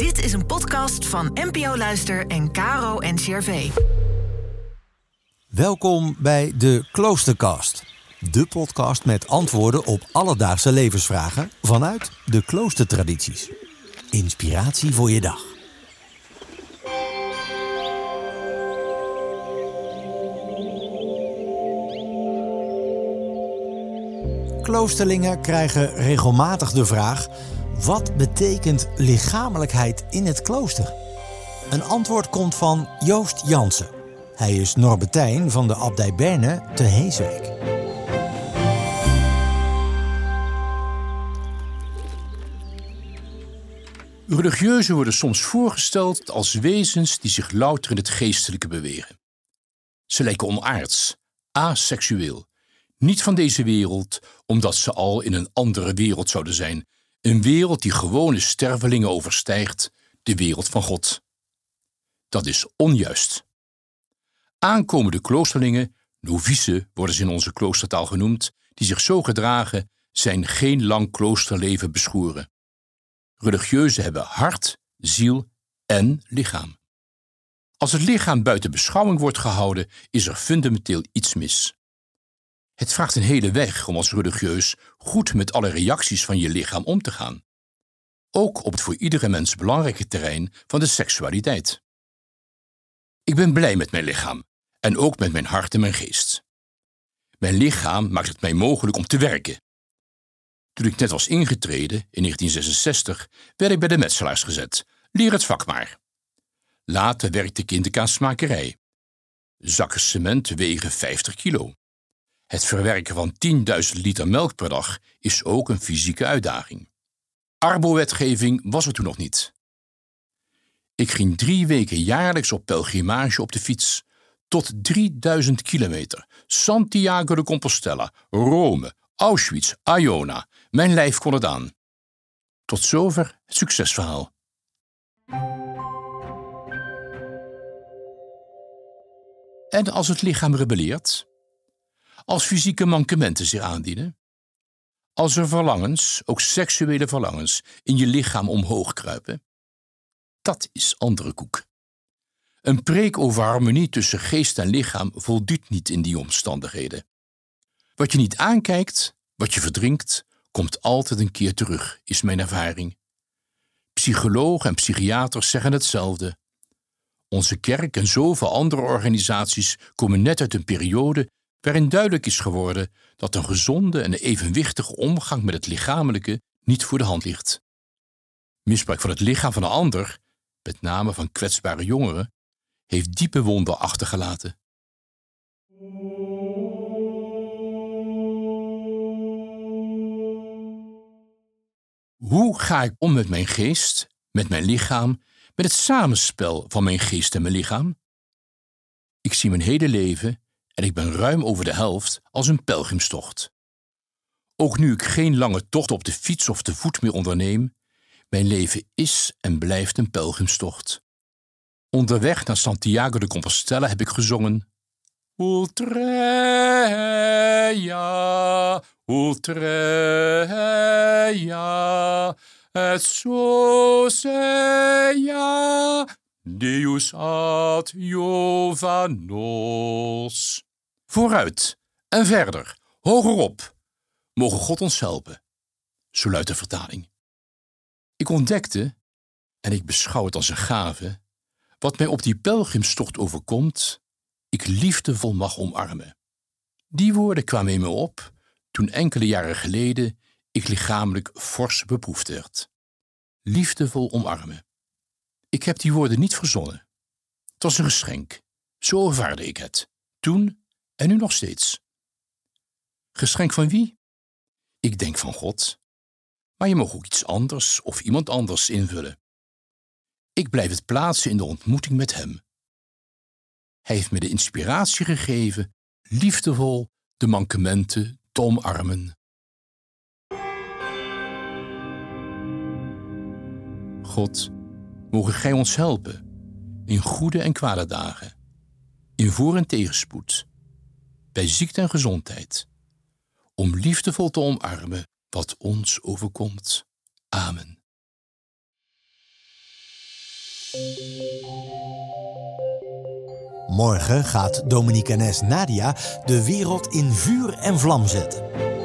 Dit is een podcast van NPO Luister en Caro NCRV. Welkom bij de Kloostercast. De podcast met antwoorden op alledaagse levensvragen vanuit de kloostertradities. Inspiratie voor je dag. Kloosterlingen krijgen regelmatig de vraag: wat betekent lichamelijkheid in het klooster? Een antwoord komt van Joost Jansen. Hij is Norbetijn van de abdij Berne te Heeswijk. Religieuzen worden soms voorgesteld als wezens die zich louter in het geestelijke bewegen. Ze lijken onaards, aseksueel, niet van deze wereld, omdat ze al in een andere wereld zouden zijn, een wereld die gewone stervelingen overstijgt, de wereld van God. Dat is onjuist. Aankomende kloosterlingen, novice worden ze in onze kloostertaal genoemd, die zich zo gedragen, zijn geen lang kloosterleven beschoren. Religieuzen hebben hart, ziel en lichaam. Als het lichaam buiten beschouwing wordt gehouden, is er fundamenteel iets mis. Het vraagt een hele weg om als religieus goed met alle reacties van je lichaam om te gaan. Ook op het voor iedere mens belangrijke terrein van de seksualiteit. Ik ben blij met mijn lichaam en ook met mijn hart en mijn geest. Mijn lichaam maakt het mij mogelijk om te werken. Toen ik net was ingetreden, in 1966, werd ik bij de metselaars gezet. Leer het vak maar. Later werkte ik in de kaasmakerij. Zakken cement wegen 50 kilo. Het verwerken van 10.000 liter melk per dag is ook een fysieke uitdaging. Arbo-wetgeving was er toen nog niet. Ik ging drie weken jaarlijks op pelgrimage op de fiets. Tot 3000 kilometer. Santiago de Compostela, Rome, Auschwitz, Iona. Mijn lijf kon het aan. Tot zover het succesverhaal. En als het lichaam rebelleert? Als fysieke mankementen zich aandienen? Als er verlangens, ook seksuele verlangens, in je lichaam omhoog kruipen? Dat is andere koek. Een preek over harmonie tussen geest en lichaam voldoet niet in die omstandigheden. Wat je niet aankijkt, wat je verdrinkt, komt altijd een keer terug, is mijn ervaring. Psychologen en psychiaters zeggen hetzelfde. Onze kerk en zoveel andere organisaties komen net uit een periode waarin duidelijk is geworden dat een gezonde en evenwichtige omgang met het lichamelijke niet voor de hand ligt. Misbruik van het lichaam van een ander, met name van kwetsbare jongeren, heeft diepe wonden achtergelaten. Hoe ga ik om met mijn geest, met mijn lichaam, met het samenspel van mijn geest en mijn lichaam? Ik zie mijn hele leven, en ik ben ruim over de helft, als een pelgrimstocht. Ook nu ik geen lange tocht op de fiets of te voet meer onderneem, mijn leven is en blijft een pelgrimstocht. Onderweg naar Santiago de Compostela heb ik gezongen. Ultreia, ultreia, et soseia, Deus ad Jovanos. Vooruit en verder, hogerop. Mogen God ons helpen. Zo luidt de vertaling. Ik ontdekte, en ik beschouw het als een gave, wat mij op die pelgrimstocht overkomt, ik liefdevol mag omarmen. Die woorden kwamen in me op toen enkele jaren geleden ik lichamelijk fors beproefd werd. Liefdevol omarmen. Ik heb die woorden niet verzonnen. Het was een geschenk. Zo ervaarde ik het. Toen en nu nog steeds. Geschenk van wie? Ik denk van God. Maar je mag ook iets anders of iemand anders invullen. Ik blijf het plaatsen in de ontmoeting met Hem. Hij heeft me de inspiratie gegeven liefdevol de mankementen te omarmen. God, mogen Gij ons helpen in goede en kwade dagen, in voor- en tegenspoed, bij ziekte en gezondheid, om liefdevol te omarmen wat ons overkomt. Amen. Morgen gaat Dominicanes Nadia de wereld in vuur en vlam zetten.